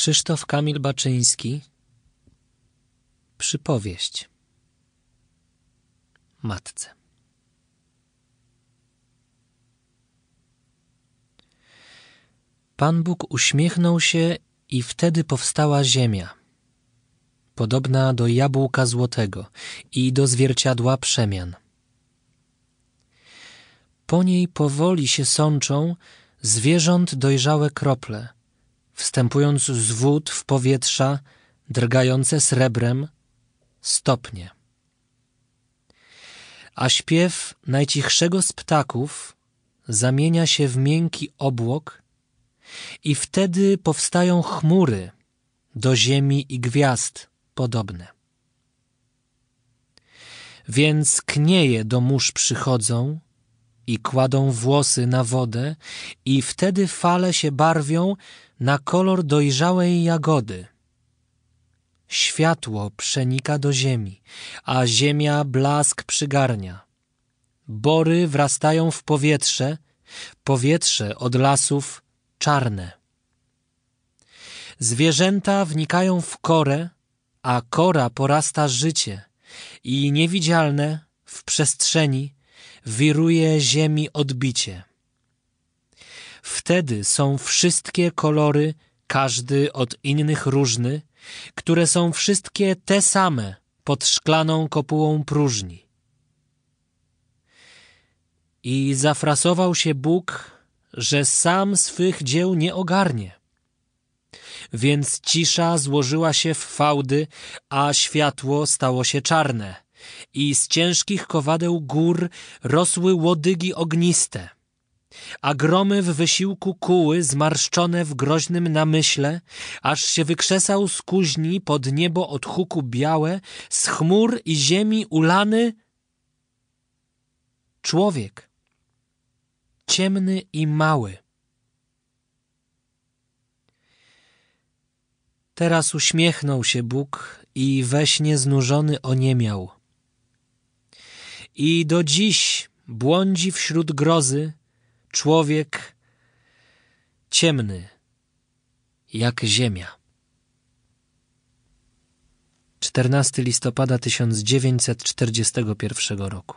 Krzysztof Kamil Baczyński. Przypowieść. Matce. Pan Bóg uśmiechnął się i wtedy powstała ziemia, podobna do jabłka złotego i do zwierciadła przemian. Po niej powoli się sączą zwierząt dojrzałe krople, wstępując z wód w powietrza drgające srebrem stopnie. A śpiew najcichszego z ptaków zamienia się w miękki obłok i wtedy powstają chmury do ziemi i gwiazd podobne. Więc knieje do mórz przychodzą i kładą włosy na wodę i wtedy fale się barwią na kolor dojrzałej jagody. Światło przenika do ziemi, a ziemia blask przygarnia. Bory wrastają w powietrze, powietrze od lasów czarne. Zwierzęta wnikają w korę, a kora porasta życie i niewidzialne w przestrzeni wiruje ziemi odbicie. Wtedy są wszystkie kolory, każdy od innych różny, które są wszystkie te same pod szklaną kopułą próżni. I zafrasował się Bóg, że sam swych dzieł nie ogarnie. Więc cisza złożyła się w fałdy, a światło stało się czarne. I z ciężkich kowadeł gór rosły łodygi ogniste – a gromy w wysiłku kuły, zmarszczone w groźnym namyśle, aż się wykrzesał z kuźni pod niebo od huku białe, z chmur i ziemi ulany człowiek, ciemny i mały. Teraz uśmiechnął się Bóg i we śnie znużony oniemiał. I do dziś błądzi wśród grozy, człowiek ciemny jak ziemia. 14 listopada 1941 roku.